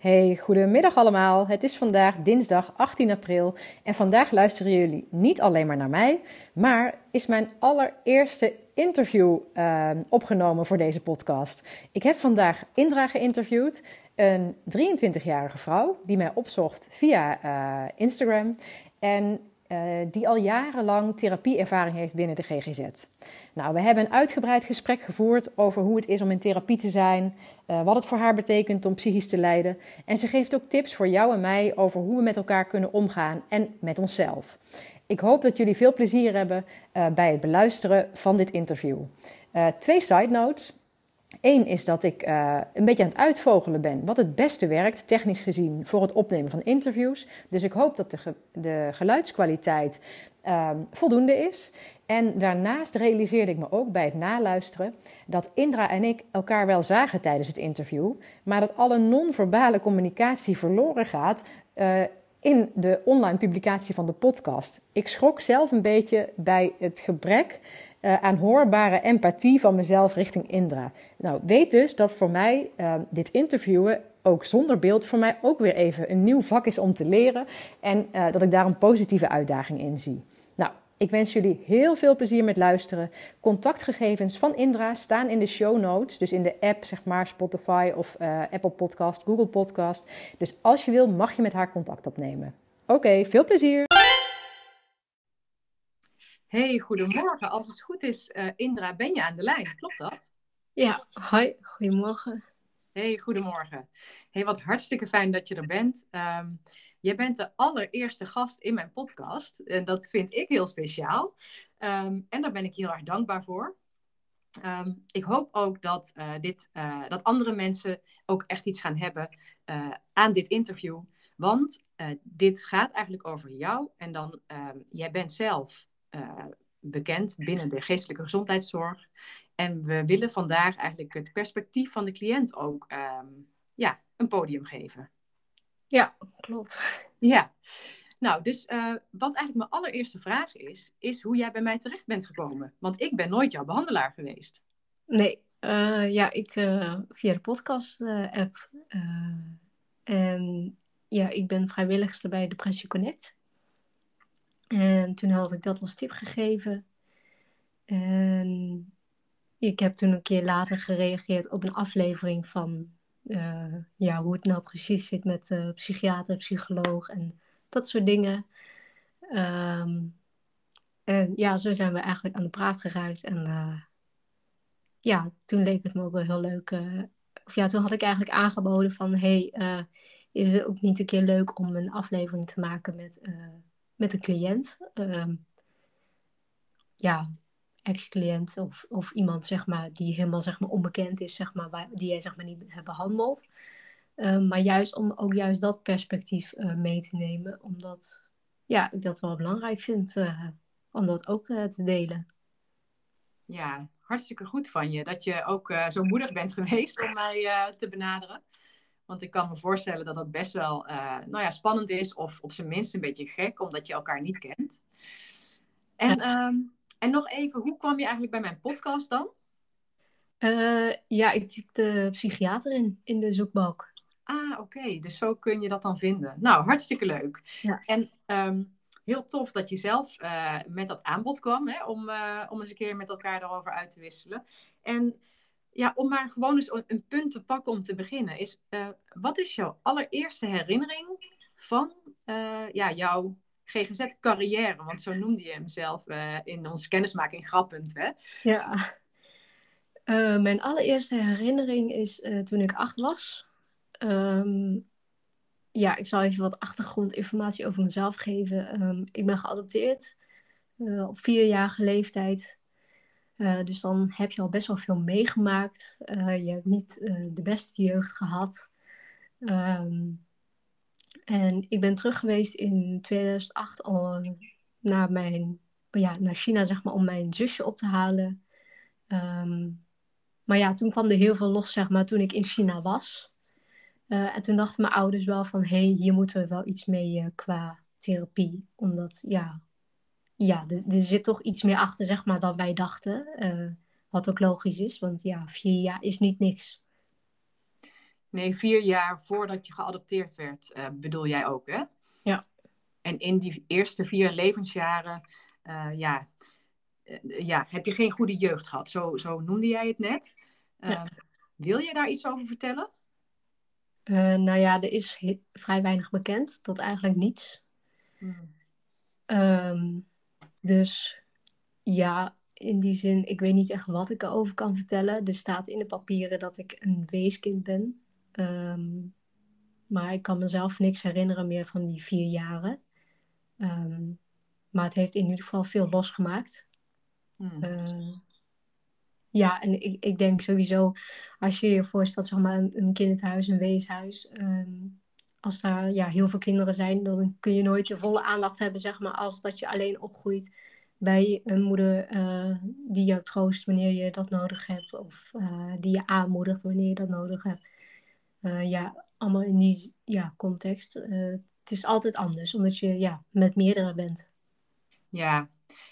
Hey, goedemiddag allemaal. Het is vandaag dinsdag 18 april en vandaag luisteren jullie niet alleen maar naar mij, maar is mijn allereerste interview uh, opgenomen voor deze podcast. Ik heb vandaag Indra geïnterviewd, een 23-jarige vrouw die mij opzocht via uh, Instagram en die al jarenlang therapieervaring heeft binnen de GGZ. Nou, we hebben een uitgebreid gesprek gevoerd over hoe het is om in therapie te zijn, uh, wat het voor haar betekent om psychisch te lijden. En ze geeft ook tips voor jou en mij over hoe we met elkaar kunnen omgaan en met onszelf. Ik hoop dat jullie veel plezier hebben uh, bij het beluisteren van dit interview. twee side notes. Eén is dat ik uh, een beetje aan het uitvogelen ben wat het beste werkt, technisch gezien, voor het opnemen van interviews. Dus ik hoop dat de, de geluidskwaliteit uh, voldoende is. En daarnaast realiseerde ik me ook bij het naluisteren dat Indra en ik elkaar wel zagen tijdens het interview, maar dat alle non-verbale communicatie verloren gaat. Uh, in de online publicatie van de podcast. Ik schrok zelf een beetje bij het gebrek uh, aan hoorbare empathie van mezelf richting Indra. Nou, weet dus dat voor mij uh, dit interviewen ook zonder beeld voor mij ook weer even een nieuw vak is om te leren en uh, dat ik daar een positieve uitdaging in zie. Nou, ik wens jullie heel veel plezier met luisteren. Contactgegevens van Indra staan in de show notes, dus in de app, zeg maar Spotify of Apple Podcast, Google Podcast. Dus als je wil, mag je met haar contact opnemen. Oké, veel plezier! Hey, goedemorgen. Als het goed is, uh, Indra, ben je aan de lijn? Klopt dat? Ja, hoi, goedemorgen. Hey, goedemorgen. Hey, wat hartstikke fijn dat je er bent. Um, jij bent de allereerste gast in mijn podcast. En dat vind ik heel speciaal. Um, en daar ben ik heel erg dankbaar voor. Um, ik hoop ook dat, uh, dit, uh, dat andere mensen ook echt iets gaan hebben uh, aan dit interview. Want dit gaat eigenlijk over jou. En dan, jij bent zelf uh, bekend binnen de geestelijke gezondheidszorg. En we willen vandaag eigenlijk het perspectief van de cliënt ook um, ja, een podium geven. Ja, klopt. Ja. Nou, dus uh, wat eigenlijk mijn allereerste vraag is, is hoe jij bij mij terecht bent gekomen. Want ik ben nooit jouw behandelaar geweest. Nee, uh, ja, ik via de podcast-app. en ja, ik ben vrijwilligster bij Depressie Connect. En toen had ik dat als tip gegeven. En ik heb toen een keer later gereageerd op een aflevering van uh, ja, hoe het nou precies zit met uh, psychiater, psycholoog en dat soort dingen. Um, en ja, zo zijn we eigenlijk aan de praat geraakt. En uh, ja, toen leek het me ook wel heel leuk. of ja, toen had ik eigenlijk aangeboden van... hey, is het ook niet een keer leuk om een aflevering te maken met met een cliënt. Uh, ja, ex-cliënt of, of iemand zeg maar, die helemaal zeg maar, onbekend is, zeg maar, waar, die jij zeg maar, niet hebt behandeld. Uh, maar juist om ook juist dat perspectief uh, mee te nemen, omdat ja, ik dat wel belangrijk vind uh, om dat ook te delen. Ja, hartstikke goed van je dat je ook zo moedig bent geweest om mij te benaderen. Want ik kan me voorstellen dat dat best wel uh, nou ja, spannend is, of op zijn minst een beetje gek, omdat je elkaar niet kent. En, um, en nog even, hoe kwam je eigenlijk bij mijn podcast dan? Uh, ja, ik typte psychiater in, in de zoekbalk. Ah, oké. Okay. Dus zo kun je dat dan vinden. Nou, hartstikke leuk. Ja. En um, heel tof dat je zelf uh, met dat aanbod kwam, hè, om, om eens een keer met elkaar daarover uit te wisselen. En ja, om maar gewoon eens een punt te pakken om te beginnen, is uh, wat is jouw allereerste herinnering van uh, ja, jouw GGZ-carrière, want zo noemde je hem zelf uh, in onze kennismaking grappend. Hè? Ja. Mijn allereerste herinnering is toen ik acht was. Um, ja, ik zal even wat achtergrondinformatie over mezelf geven. Um, ik ben geadopteerd op vierjarige leeftijd. Dus dan heb je al best wel veel meegemaakt. je hebt niet de beste jeugd gehad. Um, en ik ben terug geweest in 2008 om, naar, mijn, ja, naar China, zeg maar, om mijn zusje op te halen. Um, maar ja, toen kwam er heel veel los, zeg maar, toen ik in China was. En toen dachten mijn ouders wel van, hé, hey, hier moeten we wel iets mee qua therapie. Omdat, ja, ja er zit toch iets meer achter, zeg maar, dan wij dachten. Uh, wat ook logisch is, want ja, vier jaar is niet niks. Nee, vier jaar voordat je geadopteerd werd, uh, bedoel jij ook, hè? Ja. En in die eerste vier levensjaren, uh, ja, ja, heb je geen goede jeugd gehad. Zo, zo noemde jij het net. Ja. Wil je daar iets over vertellen? nou ja, er is vrij weinig bekend, tot eigenlijk niets. Hmm. Um, dus ja, in die zin, ik weet niet echt wat ik erover kan vertellen. Er staat in de papieren dat ik een weeskind ben. Um, maar ik kan mezelf niks herinneren meer van die vier jaren. Um, maar het heeft in ieder geval veel losgemaakt. Hmm. Uh, ja, en ik, ik denk sowieso, als je je voorstelt, zeg maar, een, een kinderthuis, een weeshuis. Um, als daar ja, heel veel kinderen zijn, dan kun je nooit de volle aandacht hebben, zeg maar, als dat je alleen opgroeit bij een moeder uh, die jou troost wanneer je dat nodig hebt. Of uh, die je aanmoedigt wanneer je dat nodig hebt. Uh, ja, allemaal in die ja, context. Het is altijd anders, omdat je ja, met meerdere bent. Ja.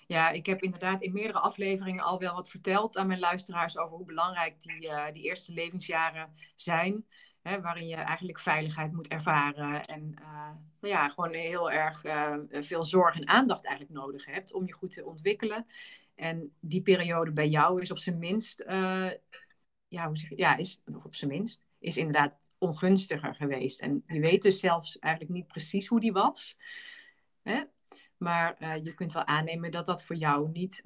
ja, ik heb inderdaad in meerdere afleveringen al wel wat verteld aan mijn luisteraars over hoe belangrijk die, die eerste levensjaren zijn. Hè, waarin je eigenlijk veiligheid moet ervaren. En nou ja, gewoon heel erg veel zorg en aandacht eigenlijk nodig hebt om je goed te ontwikkelen. En die periode bij jou is op zijn minst, ja, hoe zeg ja, is op zijn minst is inderdaad ongunstiger geweest. En je weet dus zelfs eigenlijk niet precies hoe die was. Hè? Maar je kunt wel aannemen dat dat voor jou niet,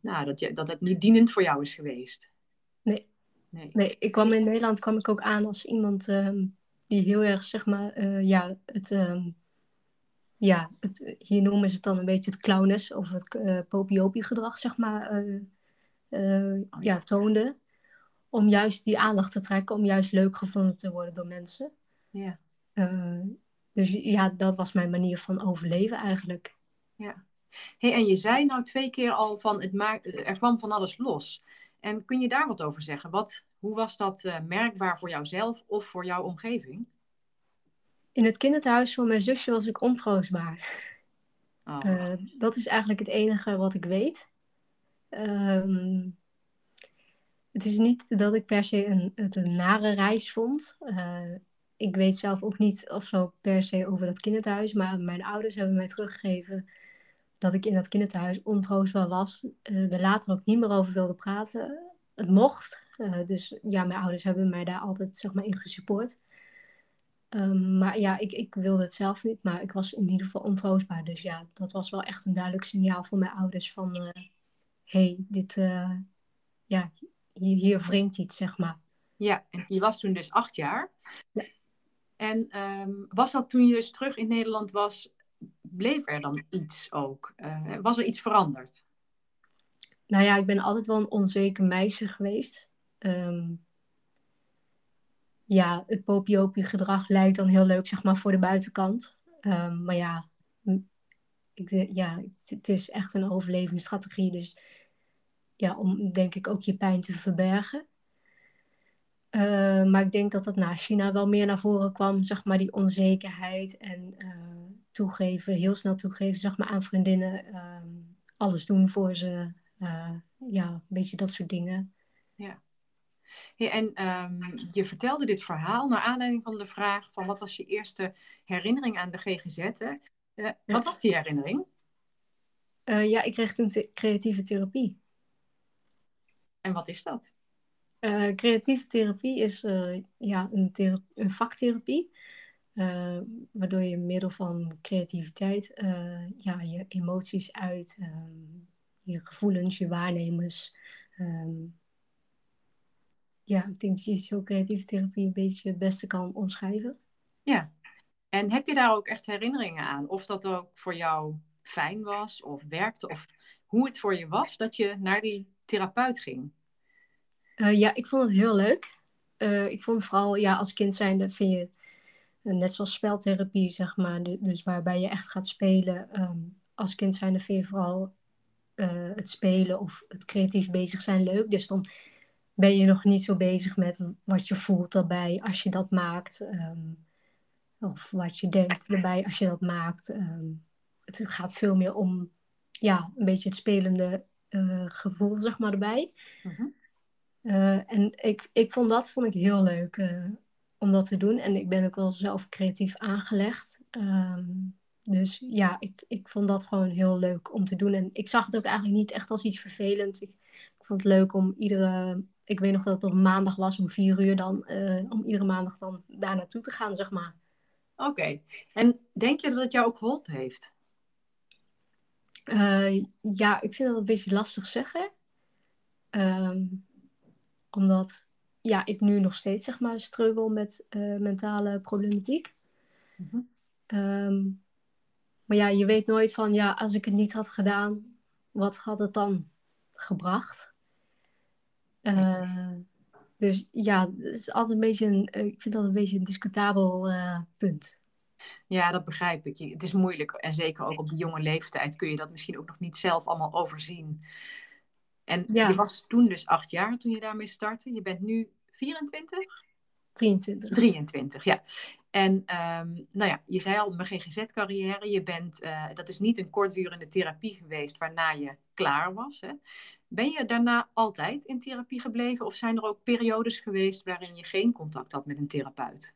nou, dat, je, dat het niet dienend voor jou is geweest. Nee. Nee. nee, ik kwam in Nederland kwam ik ook aan als iemand um, die heel erg, zeg maar, uh, ja, het, um, ja, het, hier noemen ze het dan een beetje het clownes of het uh, popiopie gedrag, zeg maar, oh, ja, toonde om juist die aandacht te trekken, om juist leuk gevonden te worden door mensen. Ja. Dus ja, dat was mijn manier van overleven eigenlijk. Ja. Hey, en je zei nou twee keer al van het maakt, er kwam van alles los. En kun je daar wat over zeggen? Wat, hoe was dat uh, merkbaar voor jouzelf of voor jouw omgeving? In het kinderthuis van mijn zusje was ik ontroostbaar. Oh. Uh, dat is eigenlijk het enige wat ik weet. Um, het is niet dat ik per se een, het een nare reis vond. Uh, ik weet zelf ook niet of zo per se over dat kinderthuis. Maar mijn ouders hebben mij teruggegeven dat ik in dat kinderthuis ontroostbaar was. Uh, er later ook niet meer over wilde praten. Het mocht. Uh, dus ja, mijn ouders hebben mij daar altijd zeg maar, in gesupport. Um, maar ja, ik, ik wilde het zelf niet. Maar ik was in ieder geval ontroostbaar. Dus ja, dat was wel echt een duidelijk signaal voor mijn ouders van... Hé, hey, dit... ja, hier, hier wringt iets, zeg maar. Ja, en je was toen dus acht jaar. Ja. En um, was dat toen je dus terug in Nederland was, bleef er dan iets ook? Uh, was er iets veranderd? Nou ja, ik ben altijd wel een onzeker meisje geweest. Um, ja, het popiopie gedrag lijkt dan heel leuk, zeg maar, voor de buitenkant. Um, maar ja, ik, ja, het is echt een overlevingsstrategie. Dus ja, om denk ik ook je pijn te verbergen. Uh, maar ik denk dat dat na China wel meer naar voren kwam, zeg maar, die onzekerheid en toegeven, heel snel toegeven, zeg maar, aan vriendinnen, uh, alles doen voor ze, eh, ja, een beetje dat soort dingen. Ja. ja en um, je vertelde dit verhaal naar aanleiding van de vraag van wat was je eerste herinnering aan de GGZ? Hè? wat was die herinnering? ja, ik kreeg toen creatieve therapie. En wat is dat? Creatieve therapie is ja, een, een, vaktherapie. Uh, waardoor je middel van creativiteit uh, ja, je emoties uit, um, je gevoelens, je waarnemers. Um, ja, ik denk dat je zo creatieve therapie een beetje het beste kan omschrijven. Ja, en heb je daar ook echt herinneringen aan? Of dat ook voor jou fijn was of werkte? Of hoe het voor je was dat je naar die therapeut ging? Uh, ja, ik vond het heel leuk. Uh, ik vond vooral, ja, als kind zijnde vind je, net zoals speltherapie, zeg maar, dus waarbij je echt gaat spelen. Um, als kind zijnde vind je vooral het spelen of het creatief bezig zijn leuk. Dus dan ben je nog niet zo bezig met wat je voelt daarbij als je dat maakt. Um, of wat je denkt erbij als je dat maakt. Um, het gaat veel meer om ja, een beetje het spelende uh, gevoel, zeg maar, erbij. Uh-huh. Uh, en ik, ik vond dat vond ik heel leuk om dat te doen. En ik ben ook wel zelf creatief aangelegd. Um, dus ja, ik, ik vond dat gewoon heel leuk om te doen. En ik zag het ook eigenlijk niet echt als iets vervelends. Ik, ik vond het leuk om iedere... Ik weet nog dat het op maandag was, om vier uur dan. Uh, om iedere maandag dan daar naartoe te gaan, zeg maar. Oké. En denk je dat het jou ook geholpen heeft? Uh, ja, ik vind dat een beetje lastig zeggen. Um, omdat ja, ik nu nog steeds zeg maar struggle met uh, mentale problematiek. Mm-hmm. Um, maar ja, je weet nooit van ja, als ik het niet had gedaan, wat had het dan gebracht? Uh, dus ja, het is altijd een beetje een, ik vind dat een beetje een discutabel uh, punt. Ja, dat begrijp ik. Het is moeilijk. En zeker ook op die jonge leeftijd kun je dat misschien ook nog niet zelf allemaal overzien. En ja. je was toen dus acht jaar toen je daarmee startte. Je bent nu 24? 23. 23, ja. En um, nou ja, je zei al, mijn GGZ-carrière, je bent, uh, dat is niet een kortdurende therapie geweest waarna je klaar was. Hè? Ben je daarna altijd in therapie gebleven of zijn er ook periodes geweest waarin je geen contact had met een therapeut?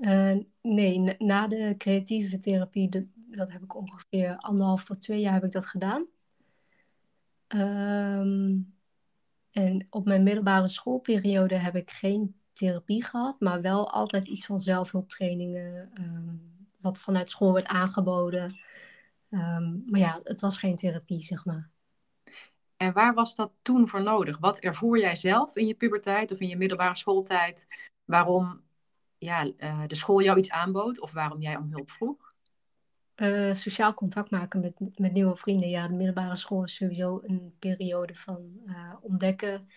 Uh, nee, na de creatieve therapie, dat, dat, heb ik ongeveer anderhalf tot twee jaar heb ik dat gedaan. Um, en op mijn middelbare schoolperiode heb ik geen therapie gehad, maar wel altijd iets van zelfhulptrainingen, um, wat vanuit school werd aangeboden. Um, maar ja, het was geen therapie, zeg maar. En waar was dat toen voor nodig? Wat ervoer jij zelf in je puberteit of in je middelbare schooltijd? Waarom ja, uh, de school jou iets aanbood of waarom jij om hulp vroeg? Uh, sociaal contact maken met, met nieuwe vrienden. Ja, de middelbare school is sowieso een periode van uh, ontdekken.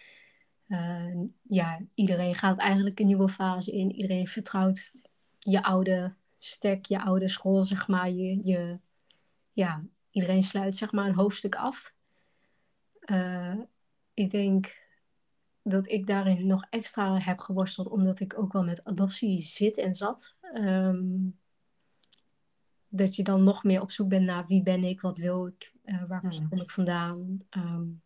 Uh, ja, iedereen gaat eigenlijk een nieuwe fase in. Iedereen vertrouwt je oude stek, je oude school, zeg maar. Je, je, ja, iedereen sluit zeg maar een hoofdstuk af. ik denk dat ik daarin nog extra heb geworsteld, omdat ik ook wel met adoptie zit en zat. Um, dat je dan nog meer op zoek bent naar wie ben ik, wat wil ik, uh, waar hmm. kom ik vandaan. Um,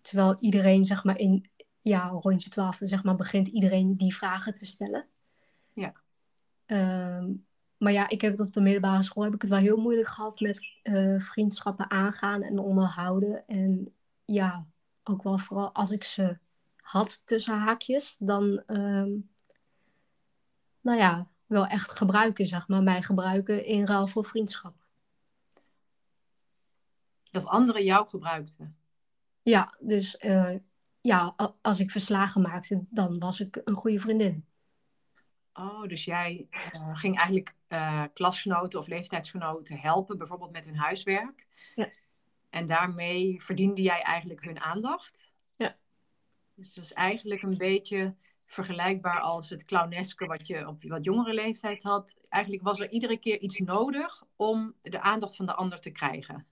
terwijl iedereen, zeg maar, in ja, rondje twaalfde, zeg maar, begint iedereen die vragen te stellen. Ja. Um, maar ja, ik heb het op de middelbare school heb ik het wel heel moeilijk gehad met uh, vriendschappen aangaan en onderhouden. En ja, ook wel vooral als ik ze had tussen haakjes, dan, um, nou ja, wel echt gebruiken, zeg maar. Mij gebruiken in ruil voor vriendschap. Dat anderen jou gebruikten? Ja, dus uh, ja, als ik verslagen maakte, dan was ik een goede vriendin. Oh, dus jij uh, ging eigenlijk uh, klasgenoten of leeftijdsgenoten helpen, bijvoorbeeld met hun huiswerk. Ja. En daarmee verdiende jij eigenlijk hun aandacht. Ja. Dus dat is eigenlijk een beetje vergelijkbaar als het clowneske wat je op wat jongere leeftijd had. Eigenlijk was er iedere keer iets nodig om de aandacht van de ander te krijgen.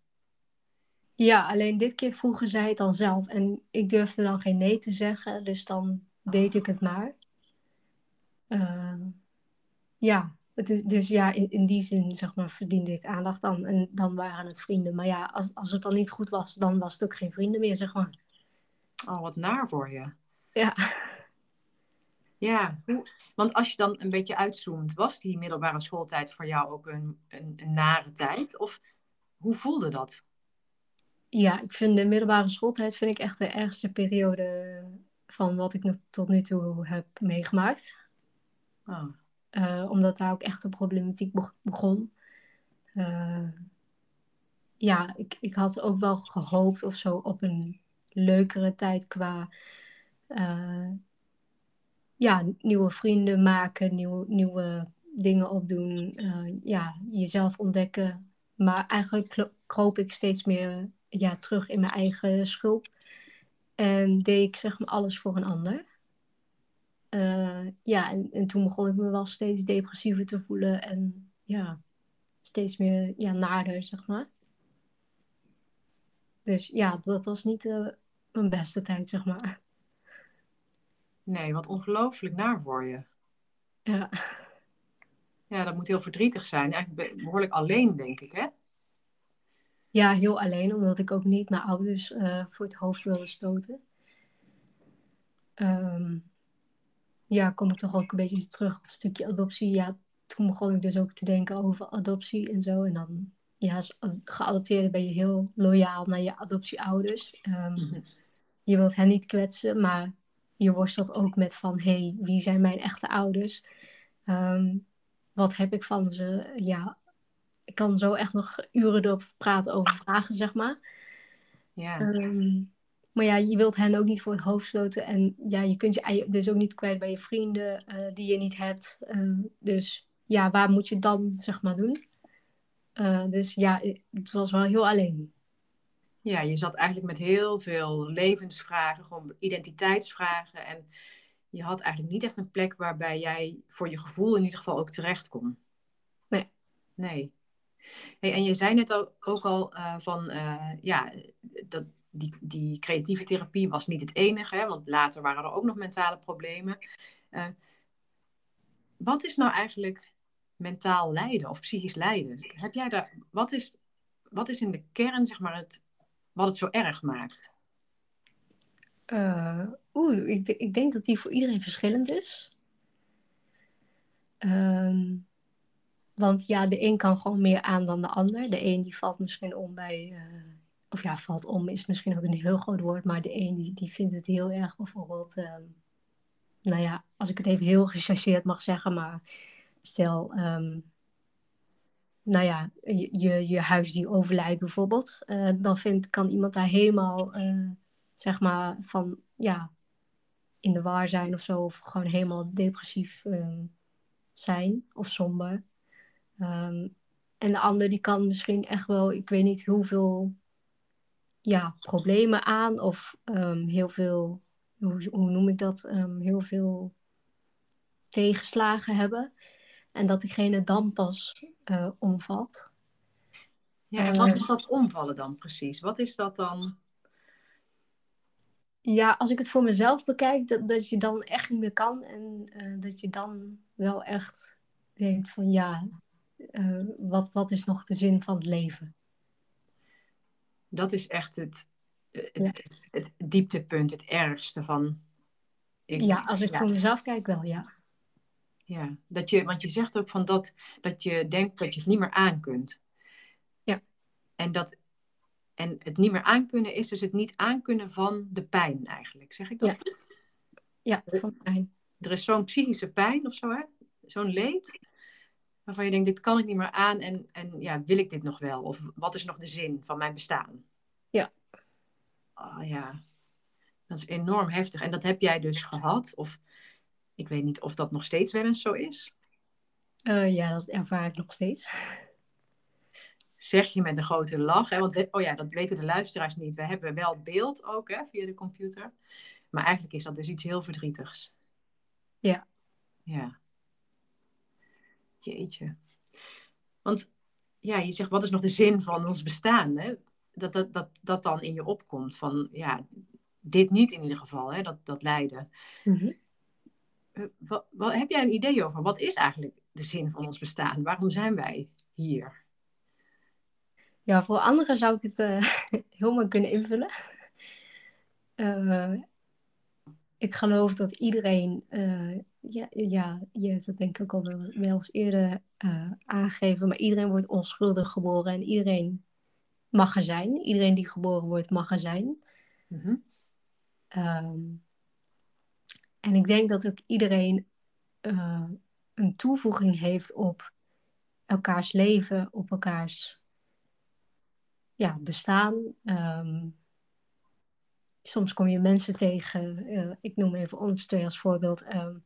Ja, alleen dit keer vroegen zij het dan zelf. En ik durfde dan geen nee te zeggen, dus dan deed ik het maar. Uh, ja, dus, dus ja, in, in, die zin zeg maar, verdiende ik aandacht dan. En dan waren het vrienden. Maar ja, als, als het dan niet goed was, dan was het ook geen vrienden meer, zeg maar. Oh, wat naar voor je. Ja. Ja, want als je dan een beetje uitzoomt, was die middelbare schooltijd voor jou ook een, een, een, nare tijd? Of hoe voelde dat? Ja, ik vind de middelbare schooltijd vind ik echt de ergste periode van wat ik tot nu toe heb meegemaakt. Oh. omdat daar ook echt een problematiek begon. ja, ik, ik had ook wel gehoopt of zo op een leukere tijd qua ja, nieuwe vrienden maken, nieuwe, nieuwe dingen opdoen, ja, jezelf ontdekken. Maar eigenlijk kroop ik steeds meer ja, terug in mijn eigen schulp. En deed ik zeg maar alles voor een ander. Uh, ja, en, en toen begon ik me wel steeds depressiever te voelen. En ja, steeds meer ja, nader, zeg maar. Dus ja, dat was niet uh, mijn beste tijd, zeg maar. Nee, wat ongelooflijk naar voor je. Ja. Ja, dat moet heel verdrietig zijn. Eigenlijk behoorlijk alleen, denk ik, hè? Ja, heel alleen, omdat ik ook niet mijn ouders uh, voor het hoofd wilde stoten. Um, ja, kom ik toch ook een beetje terug op een stukje adoptie. Ja, toen begon ik dus ook te denken over adoptie en zo. En dan, ja, als geadopteerde ben je heel loyaal naar je adoptieouders. Um, Je wilt hen niet kwetsen, maar je worstelt ook met van, hé, hey, wie zijn mijn echte ouders? Um, wat heb ik van ze? Ja, ik kan zo echt nog uren door praten over vragen, zeg maar. Ja. Ehm, maar ja, je wilt hen ook niet voor het hoofd stoten. En ja, je kunt je dus ook niet kwijt bij je vrienden uh, die je niet hebt. Uh, dus ja, waar moet je dan, zeg maar, doen? Uh, dus ja, het was wel heel alleen. Ja, je zat eigenlijk met heel veel levensvragen, gewoon identiteitsvragen. En je had eigenlijk niet echt een plek waarbij jij voor je gevoel in ieder geval ook terecht kon. Nee. Nee. Hey, en je zei net ook, ook al uh, van, uh, ja, dat die, die creatieve therapie was niet het enige, hè, want later waren er ook nog mentale problemen. Uh, wat is nou eigenlijk mentaal lijden of psychisch lijden? Heb jij daar, wat is, wat is in de kern, zeg maar, het, wat het zo erg maakt? Oeh, ik, ik, denk dat die voor iedereen verschillend is. Um, want ja, de een kan gewoon meer aan dan de ander. De een die valt misschien om bij. Uh, of ja, valt om is misschien ook een heel groot woord. Maar de een die, die vindt het heel erg bijvoorbeeld. Uh, nou ja, als ik het even heel gechargeerd mag zeggen. Maar stel. Um, nou ja, je, je, je huis die overlijdt bijvoorbeeld. Uh, dan vindt, kan iemand daar helemaal. zeg maar van. Ja, in de war zijn of zo. Of gewoon helemaal depressief um, zijn. Of somber. Um, en de ander die kan misschien echt wel, ik weet niet hoeveel ja, problemen aan of um, heel veel, hoe, hoe, noem ik dat, heel veel tegenslagen hebben. En dat diegene dan pas uh, omvalt. Ja, en wat is dat omvallen dan precies? Wat is dat dan? Ja, als ik het voor mezelf bekijk, dat, dat je dan echt niet meer kan. En uh, dat je dan wel echt denkt van ja, uh, wat, wat is nog de zin van het leven? Dat is echt het, het, het, dieptepunt, het ergste van. Ik, ja, als ik voor mezelf kijk, wel, ja. Ja, dat je, want je zegt ook van dat, dat je denkt dat je het niet meer aan kunt. Ja. En, dat, en het niet meer aankunnen is dus het niet aankunnen van de pijn eigenlijk. Zeg ik dat ja. goed? Ja, van pijn. Er is zo'n psychische pijn of zo, hè? Zo'n leed waarvan je denkt, dit kan ik niet meer aan en, en ja, wil ik dit nog wel? Of wat is nog de zin van mijn bestaan? Ja. Oh ja, dat is enorm heftig. En dat heb jij dus gehad? Of ik weet niet of dat nog steeds wel eens zo is? Uh, ja, dat ervaar ik nog steeds. Zeg je met een grote lach, hè? want oh ja, dat weten de luisteraars niet. We hebben wel beeld ook hè, via de computer. Maar eigenlijk is dat dus iets heel verdrietigs. Ja. Ja. Jeetje. Want ja, je zegt, wat is nog de zin van ons bestaan? Hè? Dat, dat, dat dat dan in je opkomt van, ja, dit niet in ieder geval, hè? Dat, dat lijden. Mm wat, wat, heb jij een idee over, wat is eigenlijk de zin van ons bestaan? Waarom zijn wij hier? Ja, voor anderen zou ik het uh, helemaal kunnen invullen. Uh, ik geloof dat iedereen uh, ja, ja, je hebt dat denk ik ook al wel, wel eens eerder aangegeven, maar iedereen wordt onschuldig geboren en iedereen mag er zijn. Iedereen die geboren wordt mag er zijn. Mm-hmm. Um, en ik denk dat ook iedereen uh, een toevoeging heeft op elkaars leven, op elkaars ja, bestaan. Ehm, soms kom je mensen tegen, uh, ik noem even ons als voorbeeld. Ehm,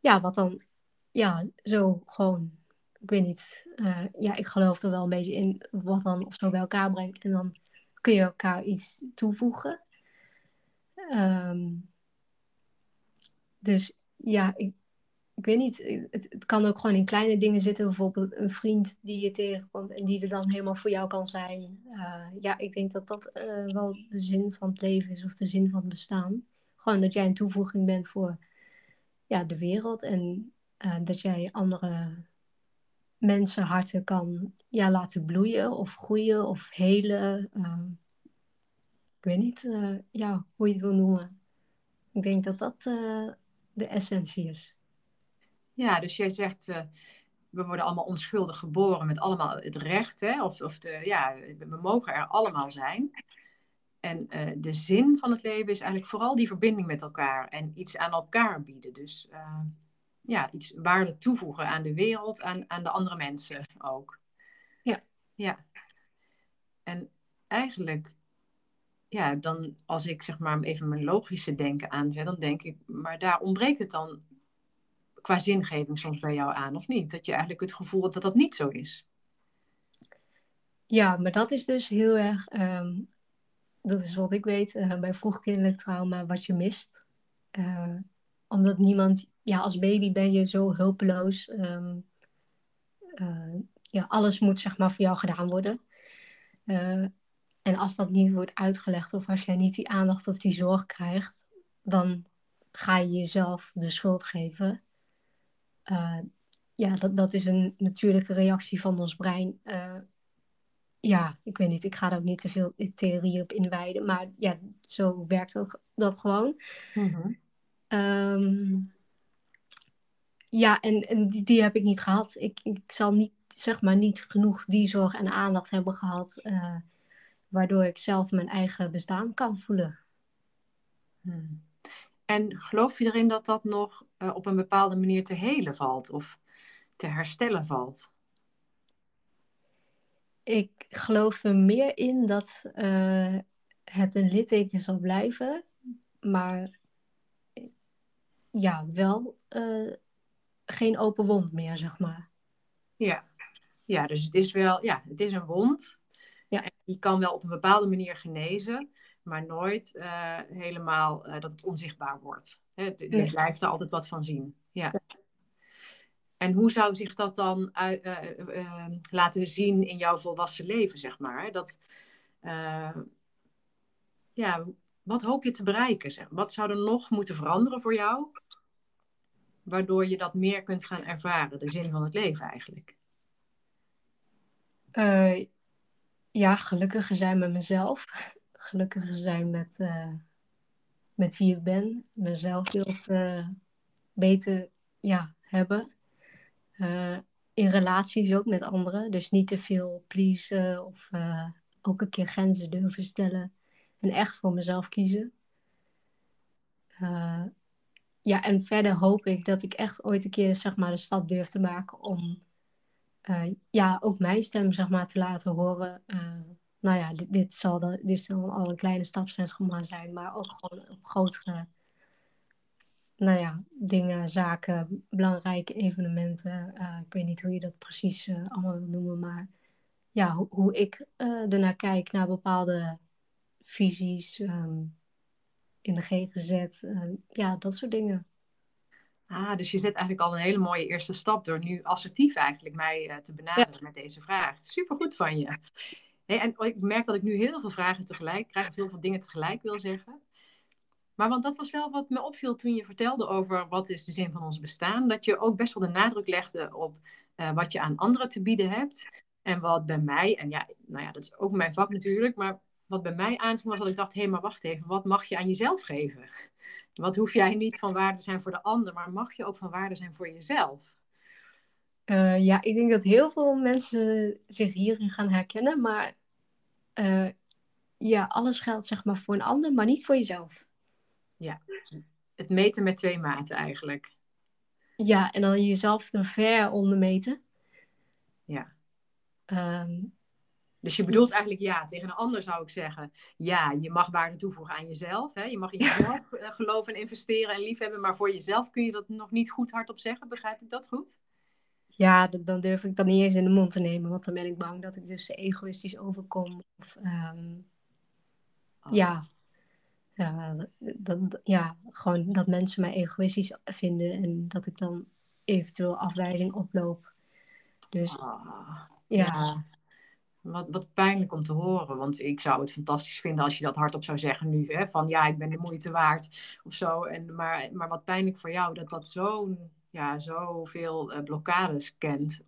ja, wat dan ja, zo gewoon, ik weet niet, uh, ja, ik geloof er wel een beetje in wat dan of zo bij elkaar brengt. En dan kun je elkaar iets toevoegen. Um, dus ja, ik, ik weet niet, het, het kan ook gewoon in kleine dingen zitten. Bijvoorbeeld een vriend die je tegenkomt en die er dan helemaal voor jou kan zijn. Uh, ja, ik denk dat dat uh, wel de zin van het leven is of de zin van het bestaan. Gewoon dat jij een toevoeging bent voor ja, de wereld en uh, dat jij andere mensen harten kan ja, laten bloeien of groeien of helen. ik weet niet ja, hoe je het wil noemen. Ik denk dat dat de essentie is. Ja, dus jij zegt, uh, we worden allemaal onschuldig geboren met allemaal het recht, hè? Of, of de, ja, we mogen er allemaal zijn. En uh, de zin van het leven is eigenlijk vooral die verbinding met elkaar en iets aan elkaar bieden. Dus uh, ja, iets waarde toevoegen aan de wereld, aan, aan de andere mensen ook. Ja. Ja. En eigenlijk, ja, dan als ik zeg maar even mijn logische denken aanzet, dan denk ik, maar daar ontbreekt het dan qua zingeving soms bij jou aan, of niet? Dat je eigenlijk het gevoel hebt dat dat niet zo is. Ja, maar dat is dus heel erg, ehm, dat is wat ik weet uh, bij vroegkindelijk trauma, wat je mist. Uh, omdat niemand, ja, als baby ben je zo hulpeloos. Um, uh, ja, alles moet zeg maar voor jou gedaan worden. En als dat niet wordt uitgelegd of als jij niet die aandacht of die zorg krijgt, dan ga je jezelf de schuld geven. Uh, ja, dat, dat is een natuurlijke reactie van ons brein. Uh, ja, ik weet niet, ik ga er ook niet te veel theorie op inwijden, maar ja, zo werkt dat, dat gewoon. Mm um, ja, en, en die, die, heb ik niet gehad. Ik, ik zal niet, zeg maar, niet genoeg die zorg en aandacht hebben gehad, uh, waardoor ik zelf mijn eigen bestaan kan voelen. Hmm. En geloof je erin dat dat nog uh, op een bepaalde manier te helen valt of te herstellen valt? Ik geloof er meer in dat uh, het een litteken zal blijven, maar ja, wel uh, geen open wond meer, zeg maar. Ja. ja, dus het is wel, ja, het is een wond. Ja. En die kan wel op een bepaalde manier genezen maar nooit uh, helemaal uh, dat het onzichtbaar wordt. Hè? Je nee. blijft er altijd wat van zien. Ja. En hoe zou zich dat dan uh, laten zien in jouw volwassen leven, zeg maar? Dat, ja, wat hoop je te bereiken? Zeg? Wat zou er nog moeten veranderen voor jou? Waardoor je dat meer kunt gaan ervaren, de zin van het leven eigenlijk. Ja, gelukkiger zijn met mezelf gelukkiger zijn met, uh, met wie ik ben. Mijn zelfbeeld uh, beter ja, hebben. Uh, in relaties ook met anderen. Dus niet te veel pleasen of ook een keer grenzen durven stellen. En echt voor mezelf kiezen. ja, en verder hoop ik dat ik echt ooit een keer zeg maar, de stap durf te maken om ja, ook mijn stem zeg maar, te laten horen nou ja, dit, dit, zal, de, dit zal al een kleine stap zijn, maar ook gewoon grotere nou ja, dingen, zaken, belangrijke evenementen. Uh, ik weet niet hoe je dat precies allemaal wil noemen, maar ja, hoe, ik ernaar kijk naar bepaalde visies um, in de GGZ. ja, dat soort dingen. Ah, dus je zet eigenlijk al een hele mooie eerste stap door nu assertief eigenlijk mij te benaderen met deze vraag. Super goed van je. Nee, en ik merk dat ik nu heel veel vragen tegelijk krijg, heel veel dingen tegelijk wil zeggen. Maar want dat was wel wat me opviel toen je vertelde over wat is de zin van ons bestaan. Dat je ook best wel de nadruk legde op uh, wat je aan anderen te bieden hebt. En wat bij mij, en ja, nou ja, dat is ook mijn vak natuurlijk, maar wat bij mij aanging was dat ik dacht, hé, hey, maar wacht even, wat mag je aan jezelf geven? Wat hoef jij niet van waarde te zijn voor de ander, maar mag je ook van waarde zijn voor jezelf? Uh, ja, ik denk dat heel veel mensen zich hierin gaan herkennen, maar uh, ja, alles geldt zeg maar voor een ander, maar niet voor jezelf. Ja, het meten met twee maten eigenlijk. Ja, en dan jezelf er ver onder meten. Ja. Ehm, Dus je bedoelt eigenlijk ja, tegen een ander zou ik zeggen, ja, je mag waarde toevoegen aan jezelf. Hè? Je mag in jezelf eh, geloven en investeren en liefhebben, maar voor jezelf kun je dat nog niet goed hardop zeggen. Begrijp ik dat goed? ja, dan durf ik dat niet eens in de mond te nemen, want dan ben ik bang dat ik dus egoïstisch overkom. Of, ehm, Oh. ja. Ja, dat, ja, gewoon dat mensen mij egoïstisch vinden en dat ik dan eventueel afwijzing oploop. Dus ja, ja. Wat, wat pijnlijk om te horen, want ik zou het fantastisch vinden als je dat hardop zou zeggen nu, hè, van ja, ik ben de moeite waard of zo. En, maar, maar wat pijnlijk voor jou dat dat zo'n, ja, zoveel eh, blokkades kent,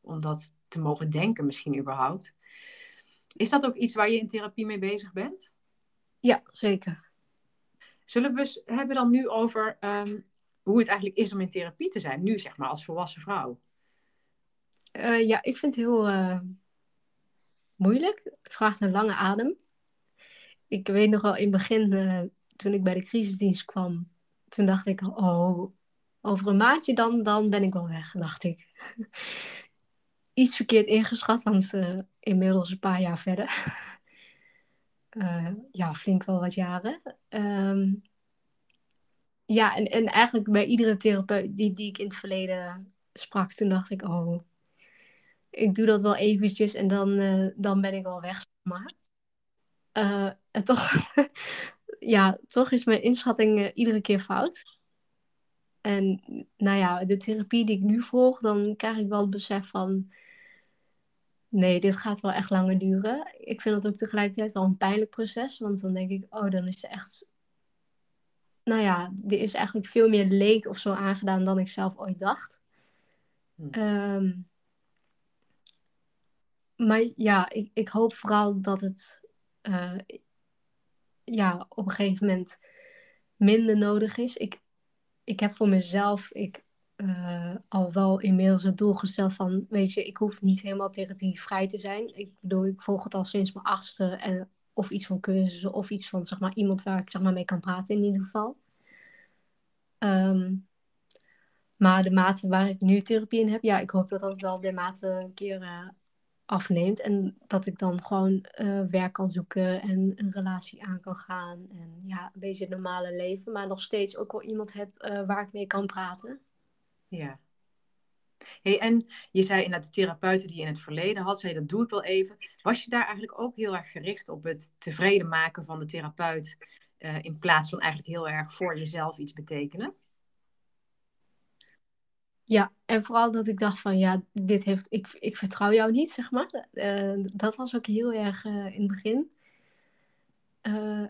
om dat te mogen denken misschien überhaupt. Is dat ook iets waar je in therapie mee bezig bent? ja, zeker. Zullen we het hebben dan nu over ehm, hoe het eigenlijk is om in therapie te zijn, nu zeg maar als volwassen vrouw? Eh, ja, ik vind het heel eh, moeilijk. Het vraagt een lange adem. Ik weet nog wel in het begin, eh, toen ik bij de crisisdienst kwam, toen dacht ik, oh, over een maandje dan, dan ben ik wel weg, dacht ik. Iets verkeerd ingeschat, want eh, inmiddels een paar jaar verder. Eh, ja, flink wel wat jaren. Ehm, ja, en, en eigenlijk bij iedere therapeut die, die ik in het verleden sprak, toen dacht ik, oh, ik doe dat wel eventjes en dan, eh, dan ben ik wel weg, maar. Eh, en toch, ja, toch is mijn inschatting eh, iedere keer fout. En nou ja, de therapie die ik nu volg, dan krijg ik wel het besef van, nee, dit gaat wel echt langer duren. Ik vind het ook tegelijkertijd wel een pijnlijk proces, want dan denk ik, oh, dan is er echt, nou ja, er is eigenlijk veel meer leed of zo aangedaan dan ik zelf ooit dacht. Hm. Ehm, maar ja, ik, ik hoop vooral dat het eh, ja, op een gegeven moment minder nodig is. Ik, ik heb voor mezelf ik, eh, al wel inmiddels het doel gesteld van, weet je, ik hoef niet helemaal therapievrij te zijn. Ik bedoel, ik volg het al sinds mijn achtste en of iets van cursussen of iets van, zeg maar, iemand waar ik zeg maar mee kan praten in ieder geval. Ehm, maar de mate waar ik nu therapie in heb, ja, ik hoop dat dat wel de mate een keer eh, afneemt. En dat ik dan gewoon eh, werk kan zoeken en een relatie aan kan gaan. En ja, een beetje het normale leven. Maar nog steeds ook wel iemand heb eh, waar ik mee kan praten. Ja. Hey, en je zei inderdaad de therapeuten die je in het verleden had, zei dat doe ik wel even. Was je daar eigenlijk ook heel erg gericht op het tevreden maken van de therapeut, eh, in plaats van eigenlijk heel erg voor jezelf iets betekenen? Ja, en vooral dat ik dacht van ja, dit heeft, ik, ik vertrouw jou niet, zeg maar. Eh, dat was ook heel erg eh, in het begin. Eh,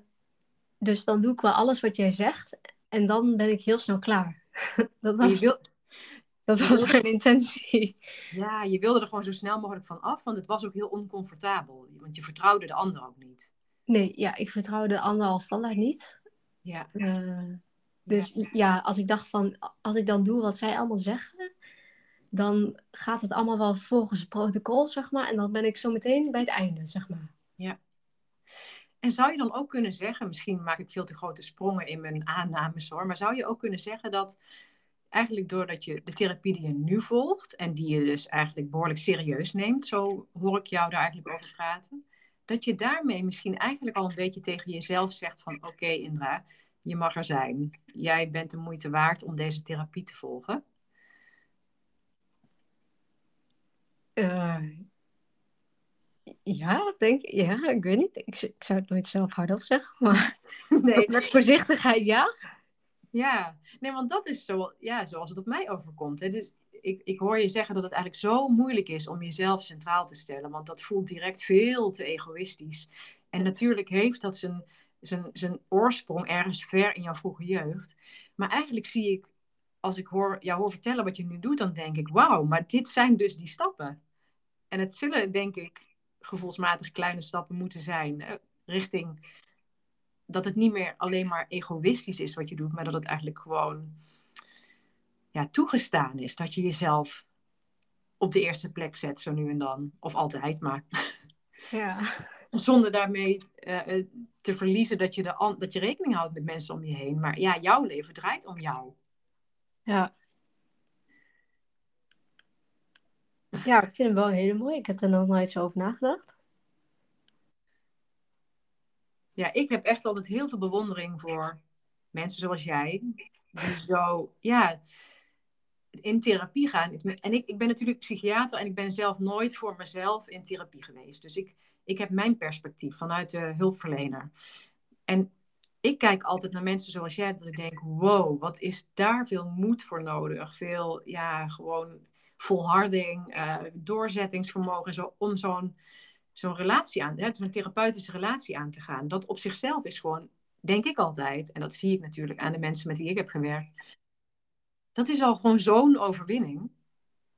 dus dan doe ik wel alles wat jij zegt en dan ben ik heel snel klaar. dat was, wil, dat was mijn intentie. ja, je wilde er gewoon zo snel mogelijk van af, want het was ook heel oncomfortabel. Want je vertrouwde de ander ook niet. Nee, ja, ik vertrouw de ander al standaard niet. Ja, dus ja. als ik dacht van, als ik dan doe wat zij allemaal zeggen, dan gaat het allemaal wel volgens het protocol, zeg maar. En dan ben ik zo meteen bij het einde, zeg maar. En zou je dan ook kunnen zeggen, misschien maak ik veel te grote sprongen in mijn aannames hoor, maar zou je ook kunnen zeggen dat eigenlijk doordat je de therapie die je nu volgt en die je dus eigenlijk behoorlijk serieus neemt, zo hoor ik jou daar eigenlijk over praten, dat je daarmee misschien eigenlijk al een beetje tegen jezelf zegt van oké Indra, je mag er zijn. Jij bent de moeite waard om deze therapie te volgen. Eh, ja, denk Ja, ik weet niet. Ik, ik zou het nooit zelf hardop zeggen, maar Nee, met voorzichtigheid, ja. Ja, nee, want dat is zo, ja, zoals het op mij overkomt. Hè. Dus ik, ik hoor je zeggen dat het eigenlijk zo moeilijk is om jezelf centraal te stellen, want dat voelt direct veel te egoïstisch. En natuurlijk heeft dat zijn, zijn, oorsprong ergens ver in jouw vroege jeugd. Maar eigenlijk zie ik, als ik hoor, jou hoor vertellen wat je nu doet, dan denk ik, wauw, maar dit zijn dus die stappen. En het zullen, denk ik, gevoelsmatig kleine stappen moeten zijn eh, richting dat het niet meer alleen maar egoïstisch is wat je doet, maar dat het eigenlijk gewoon ja, toegestaan is. Dat je jezelf op de eerste plek zet, zo nu en dan. Of altijd, maar Ja. Zonder daarmee eh, eh, te verliezen dat je, de dat je rekening houdt met mensen om je heen. Maar ja, jouw leven draait om jou. Ja. Ja, ik vind hem wel heel mooi. Ik heb er nog nooit zo over nagedacht. Ja, ik heb echt altijd heel veel bewondering voor mensen zoals jij. Die zo, ja, in therapie gaan. En ik, ik ben natuurlijk psychiater en ik ben zelf nooit voor mezelf in therapie geweest. Dus ik, ik heb mijn perspectief vanuit de hulpverlener. En ik kijk altijd naar mensen zoals jij, dat ik denk, wow, wat is daar veel moed voor nodig? Veel, ja, gewoon volharding, uh, doorzettingsvermogen, zo, om zo'n zo'n relatie aan, zo'n therapeutische relatie aan te gaan. Dat op zichzelf is gewoon, denk ik altijd, en dat zie ik natuurlijk aan de mensen met wie ik heb gewerkt, dat is al gewoon zo'n overwinning.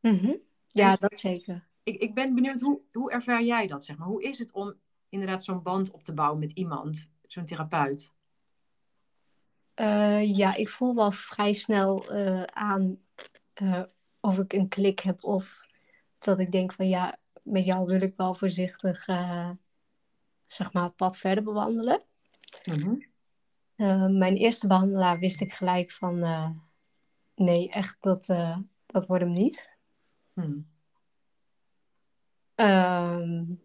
Mhm. Ja, dat zeker. Ik, ik ben benieuwd, hoe, hoe ervaar jij dat, zeg maar? Hoe is het om inderdaad zo'n band op te bouwen met iemand, zo'n therapeut? Uh, ja, ik voel wel vrij snel uh, aan uh, of ik een klik heb of dat ik denk van ja, met jou wil ik wel voorzichtig zeg maar het pad verder bewandelen. Mm -hmm. mijn eerste behandelaar wist ik gelijk van nee, echt dat, dat wordt hem niet. Hmm. Um,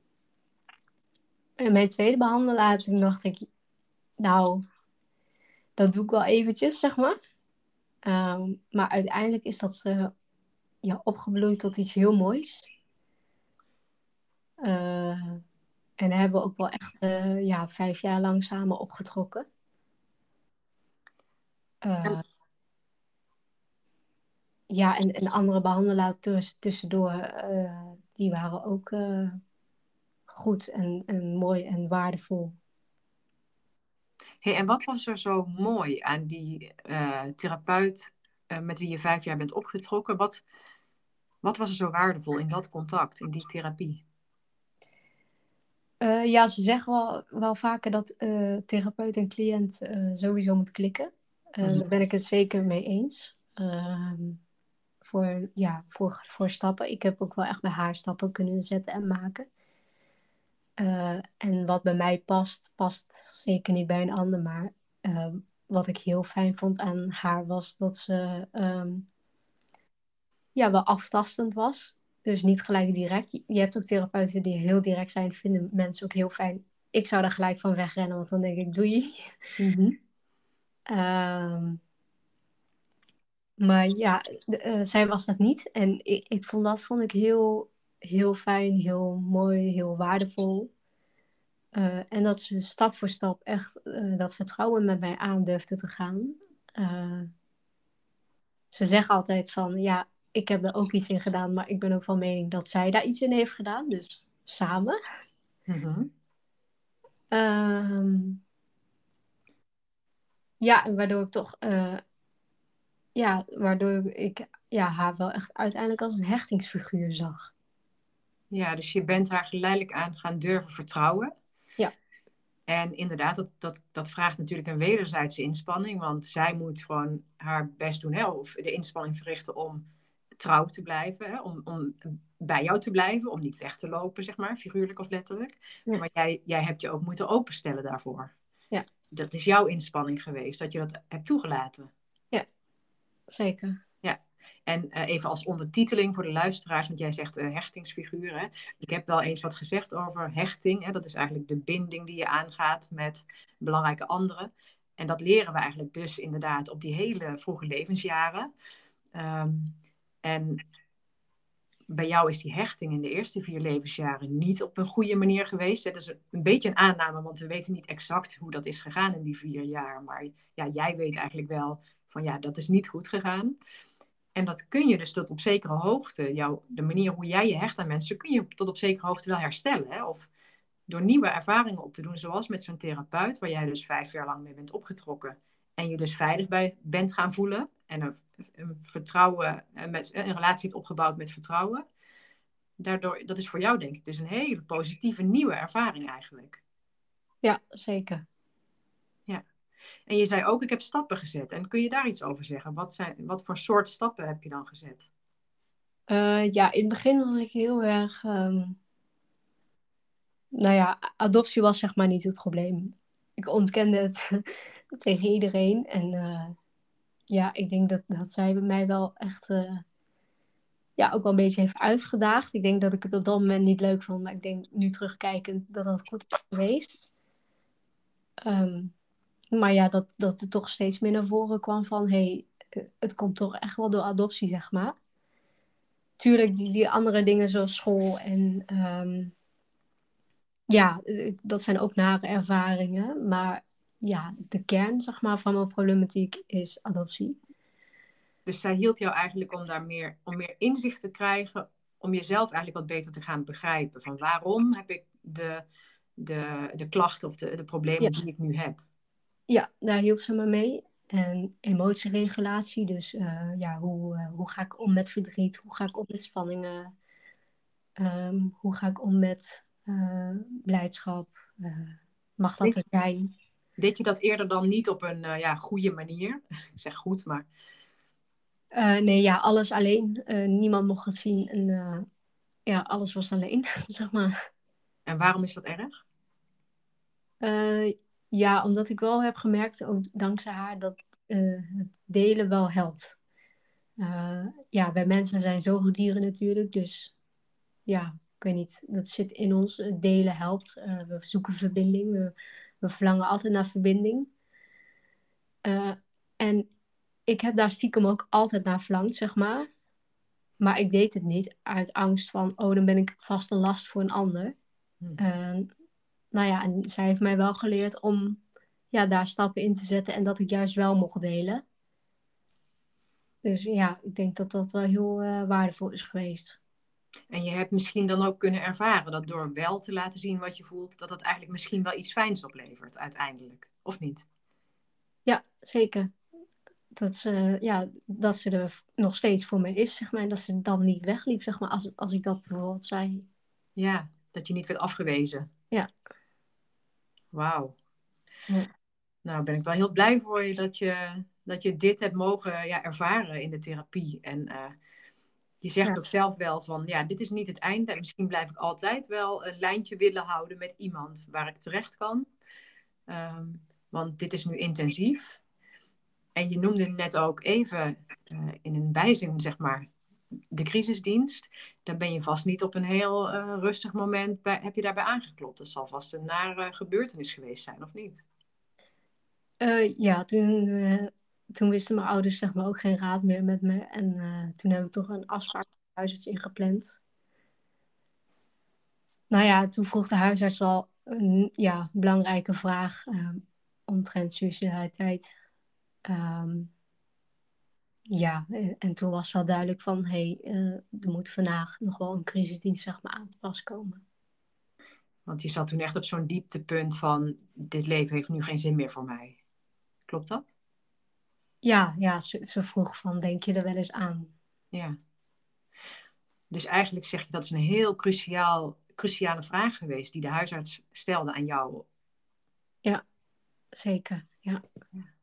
en mijn tweede behandelaar, toen dacht ik, nou, dat doe ik wel eventjes, zeg maar. Ehm, maar uiteindelijk is dat uh, ja, opgebloeid tot iets heel moois. Uh, en daar hebben we ook wel echt uh, ja, vijf jaar lang samen opgetrokken. ja, en, en andere behandelaars tuss tussendoor, die waren ook goed en, en mooi en waardevol. Hey, en wat was er zo mooi aan die uh, therapeut uh, met wie je vijf jaar bent opgetrokken? Wat, wat was er zo waardevol in dat contact, in die therapie? Uh, ja, ze zeggen wel, wel vaker dat therapeut en cliënt sowieso moet klikken. Mm Daar ben ik het zeker mee eens. Ehm, voor, ja, voor, voor stappen. Ik heb ook wel echt bij haar stappen kunnen zetten en maken. Uh, en wat bij mij past, past zeker niet bij een ander. Maar uh, wat ik heel fijn vond aan haar was dat ze um, ja, wel aftastend was. Dus niet gelijk direct. Je hebt ook therapeuten die heel direct zijn, vinden mensen ook heel fijn. Ik zou daar gelijk van wegrennen, want dan denk ik, doei. Mm -hmm. um, maar ja, uh, zij was dat niet. En ik, ik vond dat vond ik heel heel fijn, heel mooi, heel waardevol. Uh, en dat ze stap voor stap echt uh, dat vertrouwen met mij aandurfde te gaan. Ze zeggen altijd van, ja, ik heb er ook iets in gedaan, maar ik ben ook van mening dat zij daar iets in heeft gedaan. Dus samen. Mm -hmm. um, ja, waardoor ik toch, ja, waardoor ik ja, haar wel echt uiteindelijk als een hechtingsfiguur zag. Ja, dus je bent haar geleidelijk aan gaan durven vertrouwen. Ja. En inderdaad, dat, dat, dat vraagt natuurlijk een wederzijdse inspanning. Want zij moet gewoon haar best doen, hè, of de inspanning verrichten om trouw te blijven. Hè, om, om bij jou te blijven, om niet weg te lopen, zeg maar, figuurlijk of letterlijk. Ja. Maar jij, jij hebt je ook moeten openstellen daarvoor. Ja. Dat is jouw inspanning geweest, dat je dat hebt toegelaten. Ja, zeker. En uh, even als ondertiteling voor de luisteraars, want jij zegt hechtingsfiguur. Hè? Ik heb wel eens wat gezegd over hechting. Hè? Dat is eigenlijk de binding die je aangaat met belangrijke anderen. En dat leren we eigenlijk dus inderdaad op die hele vroege levensjaren. Um, en bij jou is die hechting in de eerste vier levensjaren niet op een goede manier geweest. Dat is een beetje een aanname, want we weten niet exact hoe dat is gegaan in die vier jaar. Maar ja, jij weet eigenlijk wel van ja, dat is niet goed gegaan. En dat kun je dus tot op zekere hoogte, jouw, de manier hoe jij je hecht aan mensen, kun je tot op zekere hoogte wel herstellen. Hè? Of door nieuwe ervaringen op te doen, zoals met zo'n therapeut, waar jij dus vijf jaar lang mee bent opgetrokken. En je dus veilig bij bent gaan voelen. En een, vertrouwen, met, een relatie hebt opgebouwd met vertrouwen. Daardoor, dat is voor jou denk ik dus een hele positieve nieuwe ervaring eigenlijk. Ja, zeker. En je zei ook, ik heb stappen gezet. En kun je daar iets over zeggen? Wat, zijn, wat voor soort stappen heb je dan gezet? Uh, ja, in het begin was ik heel erg... Um... Nou ja, adoptie was zeg maar niet het probleem. Ik ontkende het tegen iedereen. En uh, ja, ik denk dat, dat zij bij mij wel echt... Uh, ja, ook wel een beetje heeft uitgedaagd. Ik denk dat ik het op dat moment niet leuk vond, maar ik denk nu terugkijkend dat dat goed is geweest. Ehm, maar ja, dat, dat er toch steeds meer naar voren kwam van, hey, het komt toch echt wel door adoptie, zeg maar. Tuurlijk, die, die andere dingen zoals school en ehm, ja, dat zijn ook nare ervaringen. Maar ja, de kern, zeg maar, van mijn problematiek is adoptie. Dus zij hielp jou eigenlijk om daar meer, om meer inzicht te krijgen, om jezelf eigenlijk wat beter te gaan begrijpen. Van waarom heb ik de, de, de klachten of de, de problemen die ik nu heb? Ja, daar hielp ze me mee. En emotieregulatie, dus uh, ja, hoe, uh, hoe ga ik om met verdriet? Hoe ga ik om met spanningen? Um, hoe ga ik om met uh, blijdschap? mag dat er zijn? Deed je dat eerder dan niet op een ja, goede manier? Ik zeg goed, maar nee, ja, alles alleen. Niemand mocht het zien. En ja, alles was alleen, zeg maar. En waarom is dat erg? Ja, omdat ik wel heb gemerkt, ook dankzij haar, dat het delen wel helpt. ja, wij mensen zijn zoogdieren natuurlijk, dus ja, ik weet niet, dat zit in ons. Delen helpt. we zoeken verbinding. We, we verlangen altijd naar verbinding. en ik heb daar stiekem ook altijd naar verlangd, zeg maar. Maar ik deed het niet uit angst van, oh, dan ben ik vast een last voor een ander. Hmm. Nou ja, en zij heeft mij wel geleerd om ja, daar stappen in te zetten en dat ik juist wel mocht delen. Dus ja, ik denk dat dat wel heel uh, waardevol is geweest. En je hebt misschien dan ook kunnen ervaren dat door wel te laten zien wat je voelt, dat dat eigenlijk misschien wel iets fijns oplevert uiteindelijk, of niet? Ja, zeker dat ze, ja, dat ze er nog steeds voor me is, zeg maar. En dat ze dan niet wegliep, zeg maar, als, als ik dat bijvoorbeeld zei. Ja, dat je niet werd afgewezen. Ja. Wauw. Ja. Nou, ben ik wel heel blij voor je dat je, dat je dit hebt mogen ja, ervaren in de therapie. En uh, je zegt ook zelf wel van, ja, dit is niet het einde. En misschien blijf ik altijd wel een lijntje willen houden met iemand waar ik terecht kan. Um, want dit is nu intensief. En je noemde net ook even uh, in een bijzin, zeg maar, de crisisdienst. Dan ben je vast niet op een heel uh, rustig moment, bij, heb je daarbij aangeklopt. Dat zal vast een nare gebeurtenis geweest zijn, of niet? Uh, ja, toen, toen wisten mijn ouders zeg maar ook geen raad meer met me. En toen hebben we toch een afspraak met huisarts ingepland. Nou ja, toen vroeg de huisarts wel een ja, belangrijke vraag omtrent suicidaliteit. Um, ja, en toen was wel duidelijk van, hé, hey, uh, er moet vandaag nog wel een crisisdienst zeg maar, aan te pas komen. Want je zat toen echt op zo'n dieptepunt van, dit leven heeft nu geen zin meer voor mij. Klopt dat? Ja, ja ze, ze vroeg van, denk je er wel eens aan? Ja. Dus eigenlijk zeg je, dat is een heel cruciaal, cruciale vraag geweest die de huisarts stelde aan jou. Ja, zeker, ja. ja.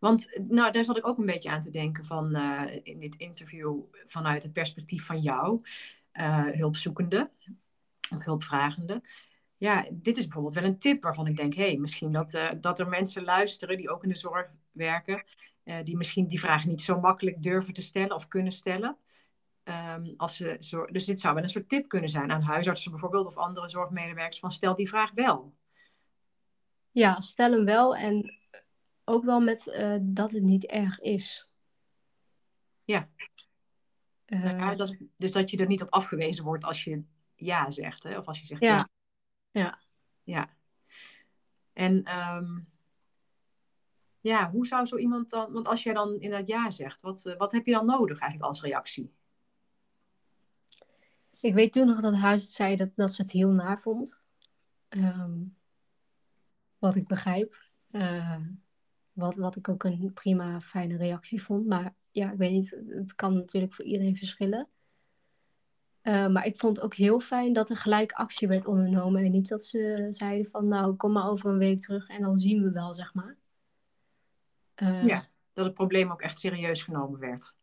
Want nou, daar zat ik ook een beetje aan te denken van uh, in dit interview vanuit het perspectief van jou, uh, hulpzoekende of hulpvragende. Ja, dit is bijvoorbeeld wel een tip waarvan ik denk, hé, hey, misschien dat, uh, dat er mensen luisteren die ook in de zorg werken, die misschien die vraag niet zo makkelijk durven te stellen of kunnen stellen. Um, als ze zo, dus dit zou wel een soort tip kunnen zijn aan huisartsen bijvoorbeeld of andere zorgmedewerkers van stel die vraag wel. Ja, stel hem wel en ook wel met uh, dat het niet erg is. Ja. Uh, ja dat, dus dat je er niet op afgewezen wordt als je ja zegt, hè? of als je zegt ja. Ja. Ja. ja. En um, ja, hoe zou zo iemand dan, want als jij dan in dat ja zegt, wat, uh, wat heb je dan nodig eigenlijk als reactie? Ik weet toen nog dat huis zei dat, dat ze het heel naar vond. Um, wat ik begrijp. Uh, wat, wat ik ook een prima, fijne reactie vond. Maar ja, ik weet niet, het kan natuurlijk voor iedereen verschillen. Uh, maar ik vond ook heel fijn dat er gelijk actie werd ondernomen. En niet dat ze zeiden van, nou, kom maar over een week terug en dan zien we wel, zeg maar. Uh, ja, dat het probleem ook echt serieus genomen werd.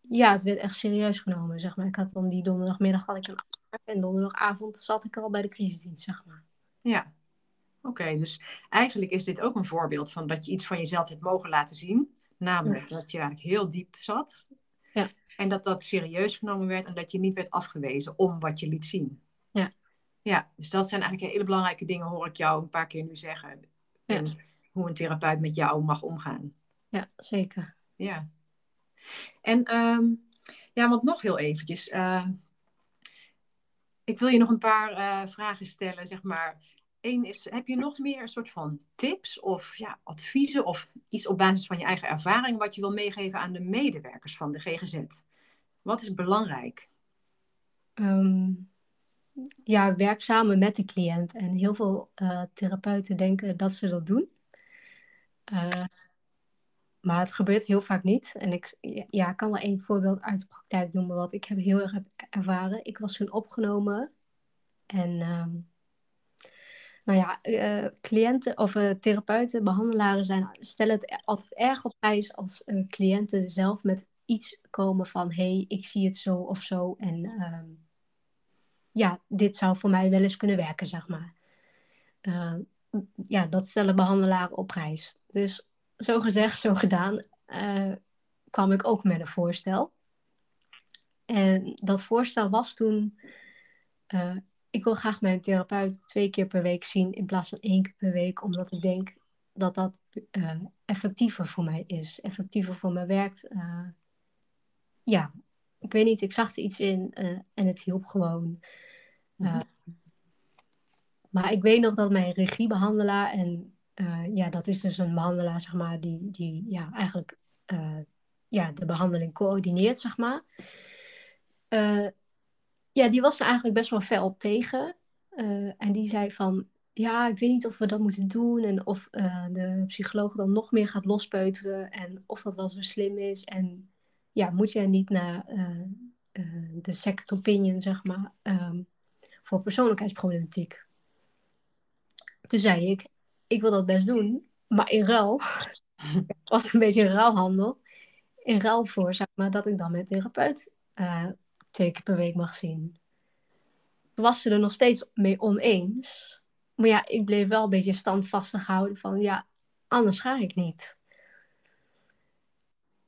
Ja, het werd echt serieus genomen, zeg maar. Ik had dan die donderdagmiddag had ik een afspraak en donderdagavond zat ik al bij de crisisdienst, zeg maar. Ja, Oké, dus eigenlijk is dit ook een voorbeeld van dat je iets van jezelf hebt mogen laten zien. Namelijk dat je eigenlijk heel diep zat. Ja. En dat dat serieus genomen werd en dat je niet werd afgewezen om wat je liet zien. Ja. Ja, dus dat zijn eigenlijk hele belangrijke dingen, hoor ik jou een paar keer nu zeggen. Ja. En hoe een therapeut met jou mag omgaan. Ja, zeker. Ja. En ehm, ja, want nog heel eventjes. eh, ik wil je nog een paar eh, vragen stellen, zeg maar. Eén is, heb je nog meer een soort van tips of ja, adviezen of iets op basis van je eigen ervaring wat je wil meegeven aan de medewerkers van de GGZ? Wat is belangrijk? Ehm, ja, werk samen met de cliënt. En heel veel eh, therapeuten denken dat ze dat doen. Eh, maar het gebeurt heel vaak niet. En ik ja, kan wel één voorbeeld uit de praktijk noemen wat ik heb heel erg ervaren. Ik was toen opgenomen en ehm, nou ja, eh, cliënten of eh, therapeuten, behandelaren zijn, stellen het erg op prijs als eh, cliënten zelf met iets komen van hé, hey, ik zie het zo of zo en ehm, ja, dit zou voor mij wel eens kunnen werken, zeg maar. Ja, dat stellen behandelaren op prijs. Dus zo gezegd, zo gedaan, kwam ik ook met een voorstel. En dat voorstel was toen, ik wil graag mijn therapeut twee keer per week zien in plaats van één keer per week, omdat ik denk dat dat eh, effectiever voor mij is, effectiever voor mij werkt. Eh, ja, ik weet niet, ik zag er iets in eh, en het hielp gewoon. Uh, maar ik weet nog dat mijn regiebehandelaar, en ja, dat is dus een behandelaar, zeg maar, die, die ja, eigenlijk ja, de behandeling coördineert, zeg maar. Ja, die was er eigenlijk best wel fel op tegen. en die zei van, ja, ik weet niet of we dat moeten doen en of de psycholoog dan nog meer gaat lospeuteren en of dat wel zo slim is. En ja, moet je niet naar de second opinion, zeg maar, um, voor persoonlijkheidsproblematiek. Toen zei ik, ik wil dat best doen, maar in ruil, was een beetje een ruilhandel, in ruil voor zeg maar, dat ik dan mijn therapeut twee keer per week mag zien. Toen was ze er nog steeds mee oneens, maar ja, ik bleef wel een beetje standvastig houden van, ja, anders ga ik niet.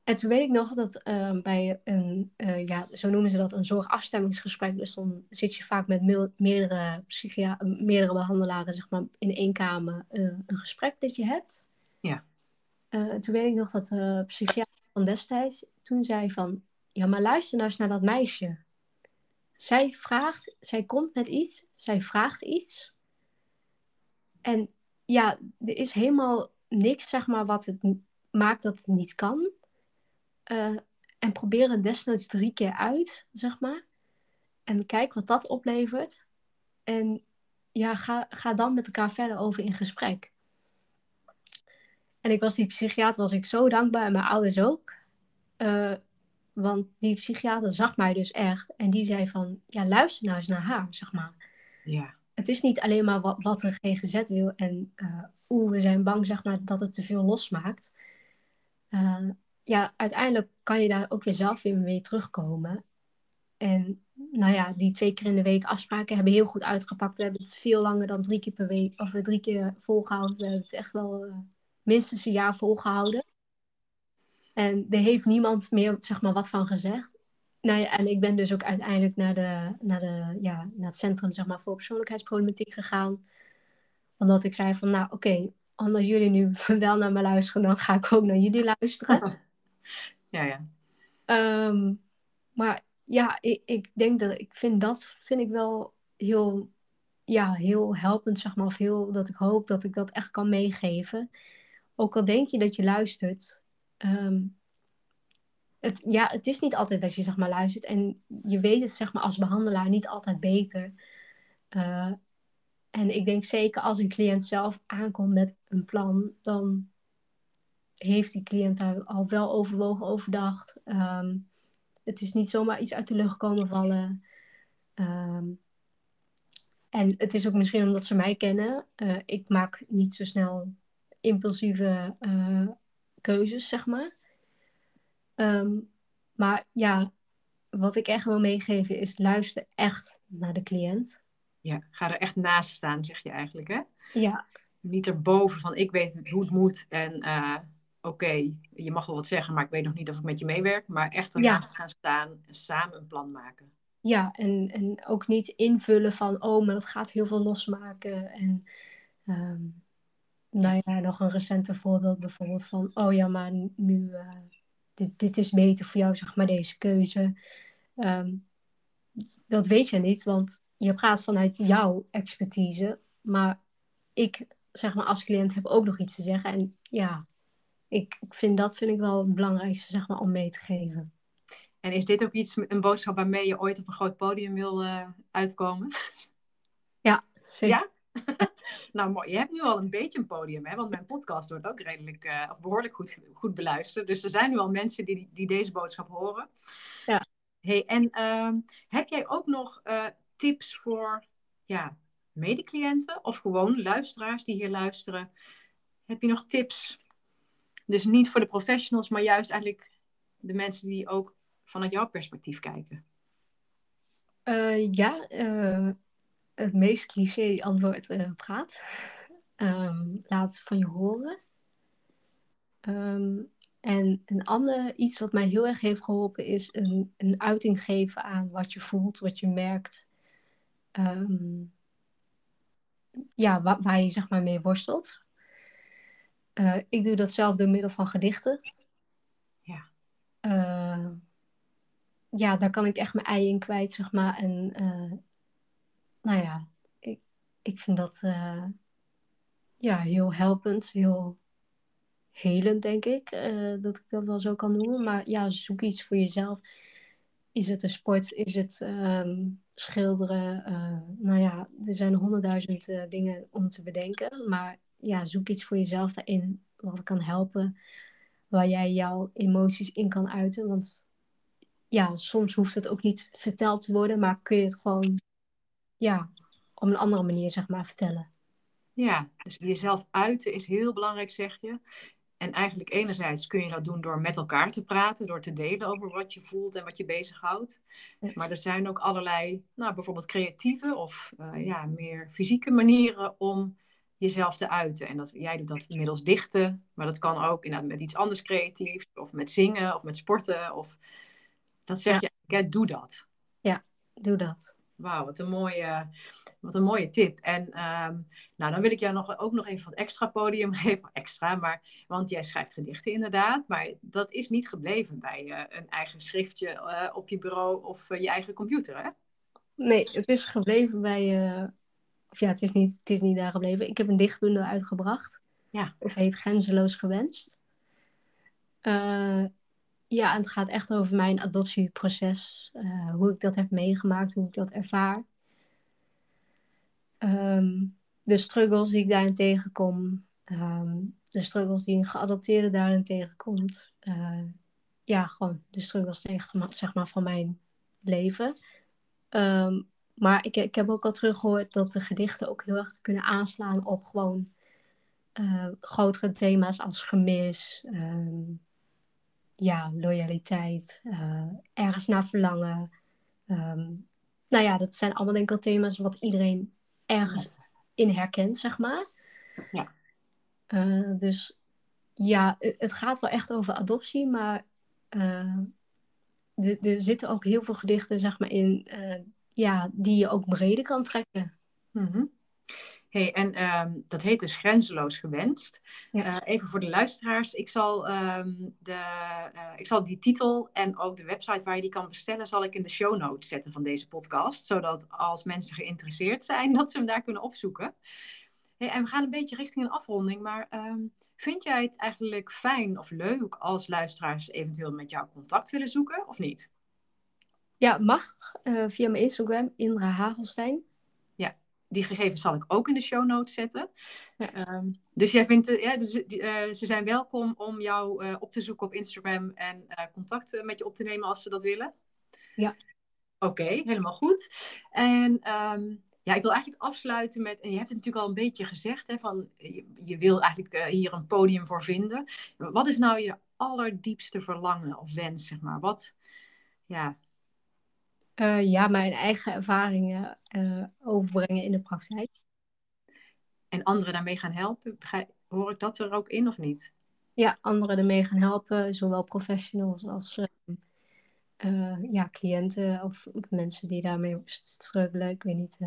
En toen weet ik nog dat uh, bij een, uh, ja, zo noemen ze dat, een zorgafstemmingsgesprek. Dus dan zit je vaak met me meerdere, psychia meerdere behandelaren zeg maar, in één kamer uh, een gesprek dat je hebt. Ja. toen weet ik nog dat de psychiater van destijds toen zei van, ja, maar luister nou eens naar dat meisje. Zij vraagt, zij komt met iets, zij vraagt iets. En ja, er is helemaal niks, zeg maar, wat het maakt dat het niet kan. Uh, en probeer het desnoods drie keer uit, zeg maar. En kijk wat dat oplevert. En ja, ga, ga dan met elkaar verder over in gesprek. En ik was die psychiater was ik zo dankbaar en mijn ouders ook. Uh, want die psychiater zag mij dus echt. En die zei van, ja, luister nou eens naar haar, zeg maar. Ja. Het is niet alleen maar wat, wat de GGZ wil. En uh, oeh, we zijn bang, zeg maar, dat het te veel losmaakt. Uh, ja, uiteindelijk kan je daar ook weer zelf weer mee terugkomen. En nou ja, die twee keer in de week afspraken hebben heel goed uitgepakt. We hebben het veel langer dan drie keer per week, of drie keer volgehouden. We hebben het echt wel uh, minstens een jaar volgehouden. En er heeft niemand meer, zeg maar, wat van gezegd. Nou ja, en ik ben dus ook uiteindelijk naar, de, naar, de, ja, naar het centrum, zeg maar, voor persoonlijkheidsproblematiek gegaan. Omdat ik zei van, nou oké, okay, omdat jullie nu wel naar me luisteren, dan ga ik ook naar jullie luisteren. Ja, ja. Um, maar ja, ik, ik denk dat ik vind dat vind ik wel heel, ja, heel helpend, zeg maar. Of heel dat ik hoop dat ik dat echt kan meegeven. Ook al denk je dat je luistert. Um, het, ja, het is niet altijd dat je zeg maar luistert. En je weet het zeg maar als behandelaar niet altijd beter. Uh, en ik denk zeker als een cliënt zelf aankomt met een plan, dan heeft die cliënt daar al wel overwogen, overdacht. Um, het is niet zomaar iets uit de lucht komen vallen. Um, en het is ook misschien omdat ze mij kennen. Uh, ik maak niet zo snel impulsieve uh, keuzes, zeg maar. Um, maar ja, wat ik echt wil meegeven is luister echt naar de cliënt. Ja, ga er echt naast staan, zeg je eigenlijk, hè? Ja. Niet erboven van ik weet het, hoe het moet en uh, oké, je mag wel wat zeggen, maar ik weet nog niet of ik met je meewerk. Maar echt eraan Ja. gaan staan en samen een plan maken. Ja, en, en ook niet invullen van, oh, maar dat gaat heel veel losmaken. En ehm, nou ja, nog een recenter voorbeeld bijvoorbeeld van, oh ja, maar nu, eh, dit, dit is beter voor jou, zeg maar, deze keuze. Ehm, dat weet je niet, want je praat vanuit jouw expertise, maar ik, zeg maar, als cliënt heb ook nog iets te zeggen. En ja, ik, ik vind dat vind ik wel het belangrijkste, zeg maar, om mee te geven. En is dit ook iets, een boodschap waarmee je ooit op een groot podium wil eh, uitkomen? Zeker. Ja? nou, mooi. Je hebt nu al een beetje een podium, hè? Want mijn podcast wordt ook redelijk, eh, of behoorlijk goed, goed beluisterd. Dus er zijn nu al mensen die, die deze boodschap horen. Ja. Hey, en ehm, heb jij ook nog eh, tips voor ja, medecliënten of gewoon luisteraars die hier luisteren? Heb je nog tips? Dus niet voor de professionals, maar juist eigenlijk de mensen die ook vanuit jouw perspectief kijken. Eh, ja, eh, het meest cliché antwoord eh, praat. Ehm, laat van je horen. Ehm, en een ander iets wat mij heel erg heeft geholpen is een, een uiting geven aan wat je voelt, wat je merkt. Ehm, ja, wa- waar je zeg maar mee worstelt. Eh, ik doe dat zelf door middel van gedichten. Ja. Eh, ja, daar kan ik echt mijn ei in kwijt, zeg maar. En nou ja, ik, ik vind dat eh, ja, heel helpend, heel helend, denk ik. eh, dat ik dat wel zo kan noemen. Maar ja, zoek iets voor jezelf. Is het een sport? Is het ehm, schilderen? Eh, nou ja, er zijn honderdduizend dingen om te bedenken. Maar ja, zoek iets voor jezelf daarin wat kan helpen. Waar jij jouw emoties in kan uiten. Want ja, soms hoeft het ook niet verteld te worden. Maar kun je het gewoon ja, op een andere manier zeg maar vertellen. Ja, dus jezelf uiten is heel belangrijk, zeg je. En eigenlijk enerzijds kun je dat doen door met elkaar te praten, door te delen over wat je voelt en wat je bezighoudt. Ja. Maar er zijn ook allerlei, nou bijvoorbeeld creatieve of eh, ja, meer fysieke manieren om jezelf te uiten. En dat, jij doet dat middels dichten, maar dat kan ook inderdaad met iets anders creatiefs, of met zingen, of met sporten. Of... Dat zeg Ja. je, hè, doe dat. Doe dat. Wauw, wat een mooie, wat een mooie tip. En ehm, nou, dan wil ik jou nog, ook nog even wat extra podium geven. Extra, maar, want jij schrijft gedichten inderdaad. Maar dat is niet gebleven bij eh, een eigen schriftje eh, op je bureau of eh, je eigen computer, hè? Nee, het is gebleven bij. of ja, het is, niet, het is niet daar gebleven. Ik heb een dichtbundel uitgebracht. Ja. Het heet Grenzeloos Gewenst. Ja, het gaat echt over mijn adoptieproces. eh, hoe ik dat heb meegemaakt, hoe ik dat ervaar. Ehm, de struggles die ik daarin tegenkom. ehm, de struggles die een geadopteerde daarin tegenkomt. eh, ja, gewoon de struggles tegen, zeg maar, van mijn leven. Ehm, maar ik, ik heb ook al teruggehoord dat de gedichten ook heel erg kunnen aanslaan op gewoon eh, grotere thema's als gemis, ja, loyaliteit, eh, ergens naar verlangen. Ehm, nou ja, dat zijn allemaal denk ik al thema's wat iedereen ergens in herkent, zeg maar. Ja. Eh, dus ja, het, gaat wel echt over adoptie, maar eh, er, zitten ook heel veel gedichten, zeg maar, in ja, die je ook breder kan trekken. Mhm. Hey, en ehm, dat heet dus Grenzeloos Gewenst. Ja. Eh, even voor de luisteraars. Ik zal, ehm, de, eh, ik zal die titel en ook de website waar je die kan bestellen... zal ik in de show notes zetten van deze podcast. Zodat als mensen geïnteresseerd zijn, dat ze hem daar kunnen opzoeken. Hey, en we gaan een beetje richting een afronding. Maar ehm, vind jij het eigenlijk fijn of leuk als luisteraars eventueel met jou contact willen zoeken of niet? Ja, mag eh, via mijn Instagram, Indra Hagelstein. Die gegevens zal ik ook in de show notes zetten. Ja. Ehm, dus jij vindt, eh, ja, dus, eh, ze zijn welkom om jou eh, op te zoeken op Instagram en eh, contact eh, met je op te nemen als ze dat willen. Ja. Oké, helemaal goed. En ehm, ja, ik wil eigenlijk afsluiten met, en je hebt het natuurlijk al een beetje gezegd, hè, van je, je wil eigenlijk eh, hier een podium voor vinden. Wat is nou je allerdiepste verlangen of wens, zeg maar? Wat, ja, Eh, ja, mijn eigen ervaringen eh, overbrengen in de praktijk. en anderen daarmee gaan helpen? Hoor ik dat er ook in of niet? ja, anderen ermee gaan helpen, zowel professionals als ja, cliënten of, mensen die daarmee struggelen. Ik weet niet,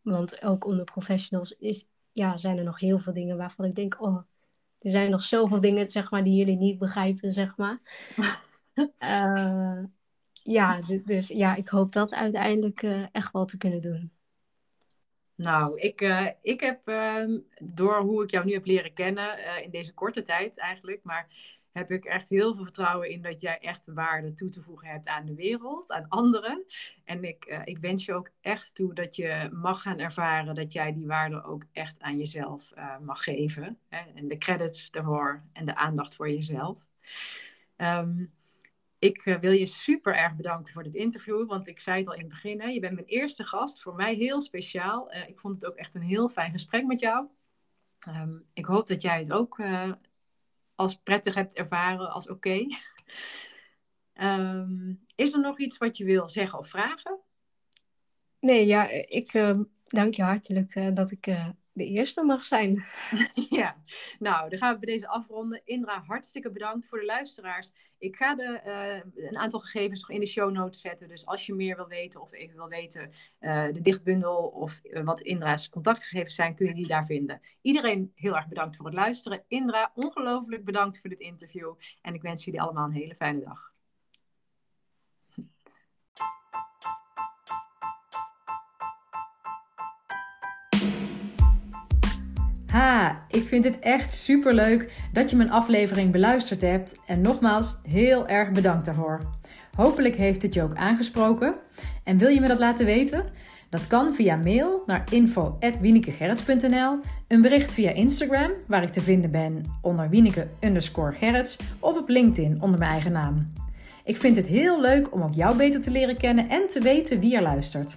want ook onder professionals is, ja, zijn er nog heel veel dingen waarvan ik denk, oh, er zijn nog zoveel dingen, zeg maar, die jullie niet begrijpen, zeg maar. ja, dus ja, ik hoop dat uiteindelijk uh, echt wel te kunnen doen. Nou, ik, uh, ik heb ehm, door hoe ik jou nu heb leren kennen, in deze korte tijd eigenlijk, maar heb ik echt heel veel vertrouwen in dat jij echt waarde toe te voegen hebt aan de wereld, aan anderen. En ik, ik wens je ook echt toe dat je mag gaan ervaren dat jij die waarde ook echt aan jezelf mag geven. Hè? En de credits daarvoor en de aandacht voor jezelf. Um, ik uh, wil je super erg bedanken voor dit interview, want ik zei het al in het begin, je bent mijn eerste gast, voor mij heel speciaal. ik vond het ook echt een heel fijn gesprek met jou. Um, ik hoop dat jij het ook als prettig hebt ervaren, als oké. Ehm, is er nog iets wat je wil zeggen of vragen? Nee, ja, ik dank je hartelijk dat ik de eerste mag zijn. ja, nou, dan gaan we bij deze afronden. Indra, hartstikke bedankt voor de luisteraars. Ik ga de, uh, een aantal gegevens nog in de show notes zetten. Dus als je meer wil weten of even wil weten uh, de dichtbundel of uh, wat Indra's contactgegevens zijn, kun je die daar vinden. Iedereen heel erg bedankt voor het luisteren. Indra, ongelooflijk bedankt voor dit interview. En ik wens jullie allemaal een hele fijne dag. Ha, ik vind het echt super leuk dat je mijn aflevering beluisterd hebt. En nogmaals, heel erg bedankt daarvoor. Hopelijk heeft het je ook aangesproken. En wil je me dat laten weten? Dat kan via mail naar info.wienekegerrits.nl, een bericht via Instagram, waar ik te vinden ben onder Wieneke underscore of op LinkedIn onder mijn eigen naam. Ik vind het heel leuk om ook jou beter te leren kennen en te weten wie er luistert.